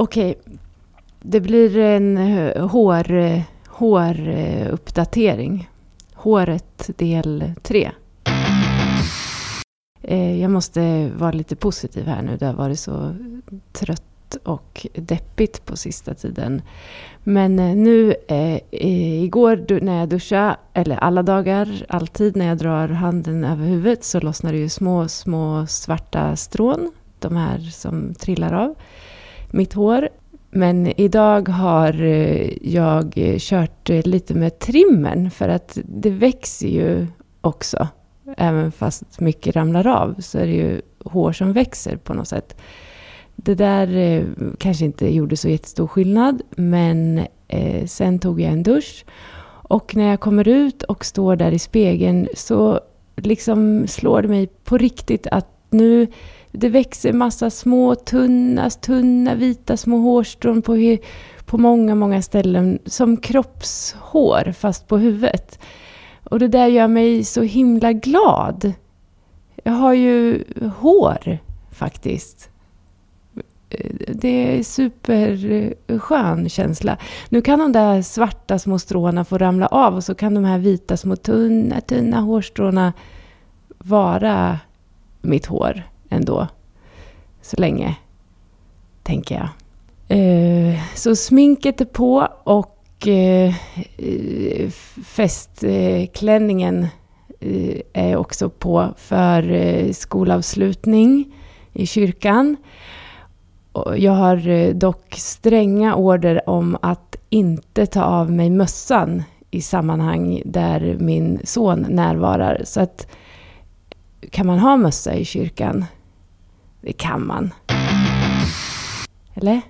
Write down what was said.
Okej, det blir en eh, hår, eh, håruppdatering. Eh, Håret del 3. Jag måste vara lite positiv här nu. Det har varit så trött och deppigt på sista tiden. Men nu, eh, igår när jag duschade, eller alla dagar, alltid när jag drar handen över huvudet så lossnar det ju små, små svarta strån. De här som trillar av mitt hår. Men idag har eh, jag kört eh, lite med trimmern för att det växer ju också. Även fast mycket ramlar av så är det ju hår som växer på något sätt. Det där eh, kanske inte gjorde så jättestor skillnad men sen tog jag en dusch och när jag kommer ut och står där i spegeln så liksom slår det mig på riktigt att nu det växer massa små tunna, tunna vita små hårstrån på, på många, många ställen som kroppshår fast på huvudet. Och det där gör mig så himla glad. Jag har ju hår faktiskt. Det är superskön känsla. Nu kan de där svarta små stråna få ramla av och så kan de här vita små tunna, tunna hårstråna vara mitt hår ändå. Så länge, tänker jag. Eh, så sminket är på och eh, festklänningen eh, är också på för skolavslutning i kyrkan. Jag har dock stränga order om att inte ta av mig mössan i sammanhang där min son närvarar. Så att kan man ha mössa i kyrkan? Det kan man. Eller?